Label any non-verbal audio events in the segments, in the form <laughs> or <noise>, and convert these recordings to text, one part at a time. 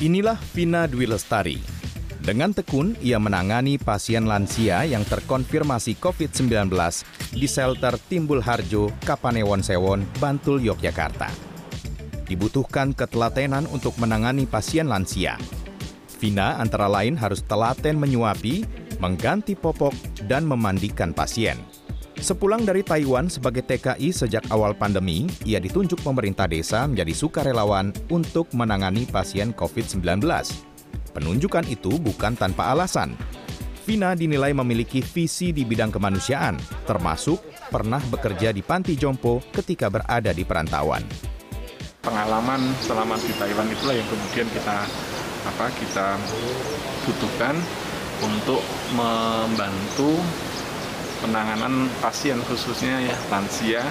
Inilah Vina Dwi Lestari. Dengan tekun, ia menangani pasien lansia yang terkonfirmasi COVID-19 di shelter Timbul Harjo, Kapanewon Sewon, Bantul, Yogyakarta. Dibutuhkan ketelatenan untuk menangani pasien lansia. Vina antara lain harus telaten menyuapi, mengganti popok, dan memandikan pasien. Sepulang dari Taiwan sebagai TKI sejak awal pandemi, ia ditunjuk pemerintah desa menjadi sukarelawan untuk menangani pasien COVID-19. Penunjukan itu bukan tanpa alasan. Vina dinilai memiliki visi di bidang kemanusiaan, termasuk pernah bekerja di panti jompo ketika berada di perantauan. Pengalaman selama di Taiwan itulah yang kemudian kita apa kita butuhkan untuk membantu penanganan pasien khususnya ya lansia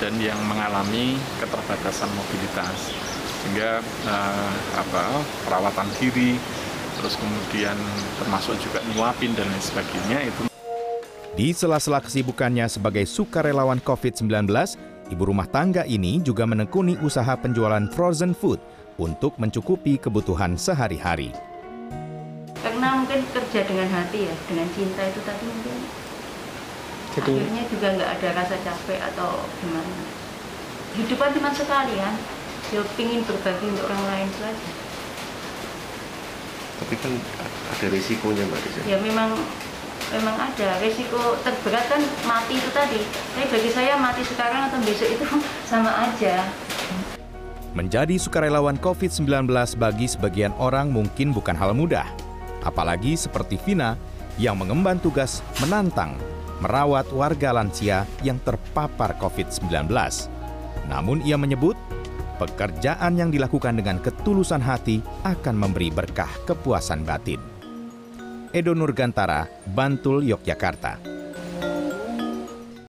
dan yang mengalami keterbatasan mobilitas sehingga eh, apa perawatan diri terus kemudian termasuk juga nyuapin dan lain sebagainya itu Di sela-sela kesibukannya sebagai sukarelawan COVID-19, ibu rumah tangga ini juga menekuni usaha penjualan frozen food untuk mencukupi kebutuhan sehari-hari. karena mungkin kerja dengan hati ya dengan cinta itu tadi mungkin Jadi akhirnya juga nggak ada rasa capek atau gimana? Hidup kan cuma sekali kan ya pingin berbagi untuk orang lain itu aja. Tapi kan ada risikonya mbak Desa. ya memang memang ada resiko terberat kan mati itu tadi. Tapi bagi saya mati sekarang atau besok itu <laughs> sama aja. Menjadi sukarelawan COVID-19 bagi sebagian orang mungkin bukan hal mudah. Apalagi seperti Vina yang mengemban tugas menantang merawat warga lansia yang terpapar COVID-19. Namun ia menyebut pekerjaan yang dilakukan dengan ketulusan hati akan memberi berkah kepuasan batin. Edo Nurgantara, Bantul, Yogyakarta.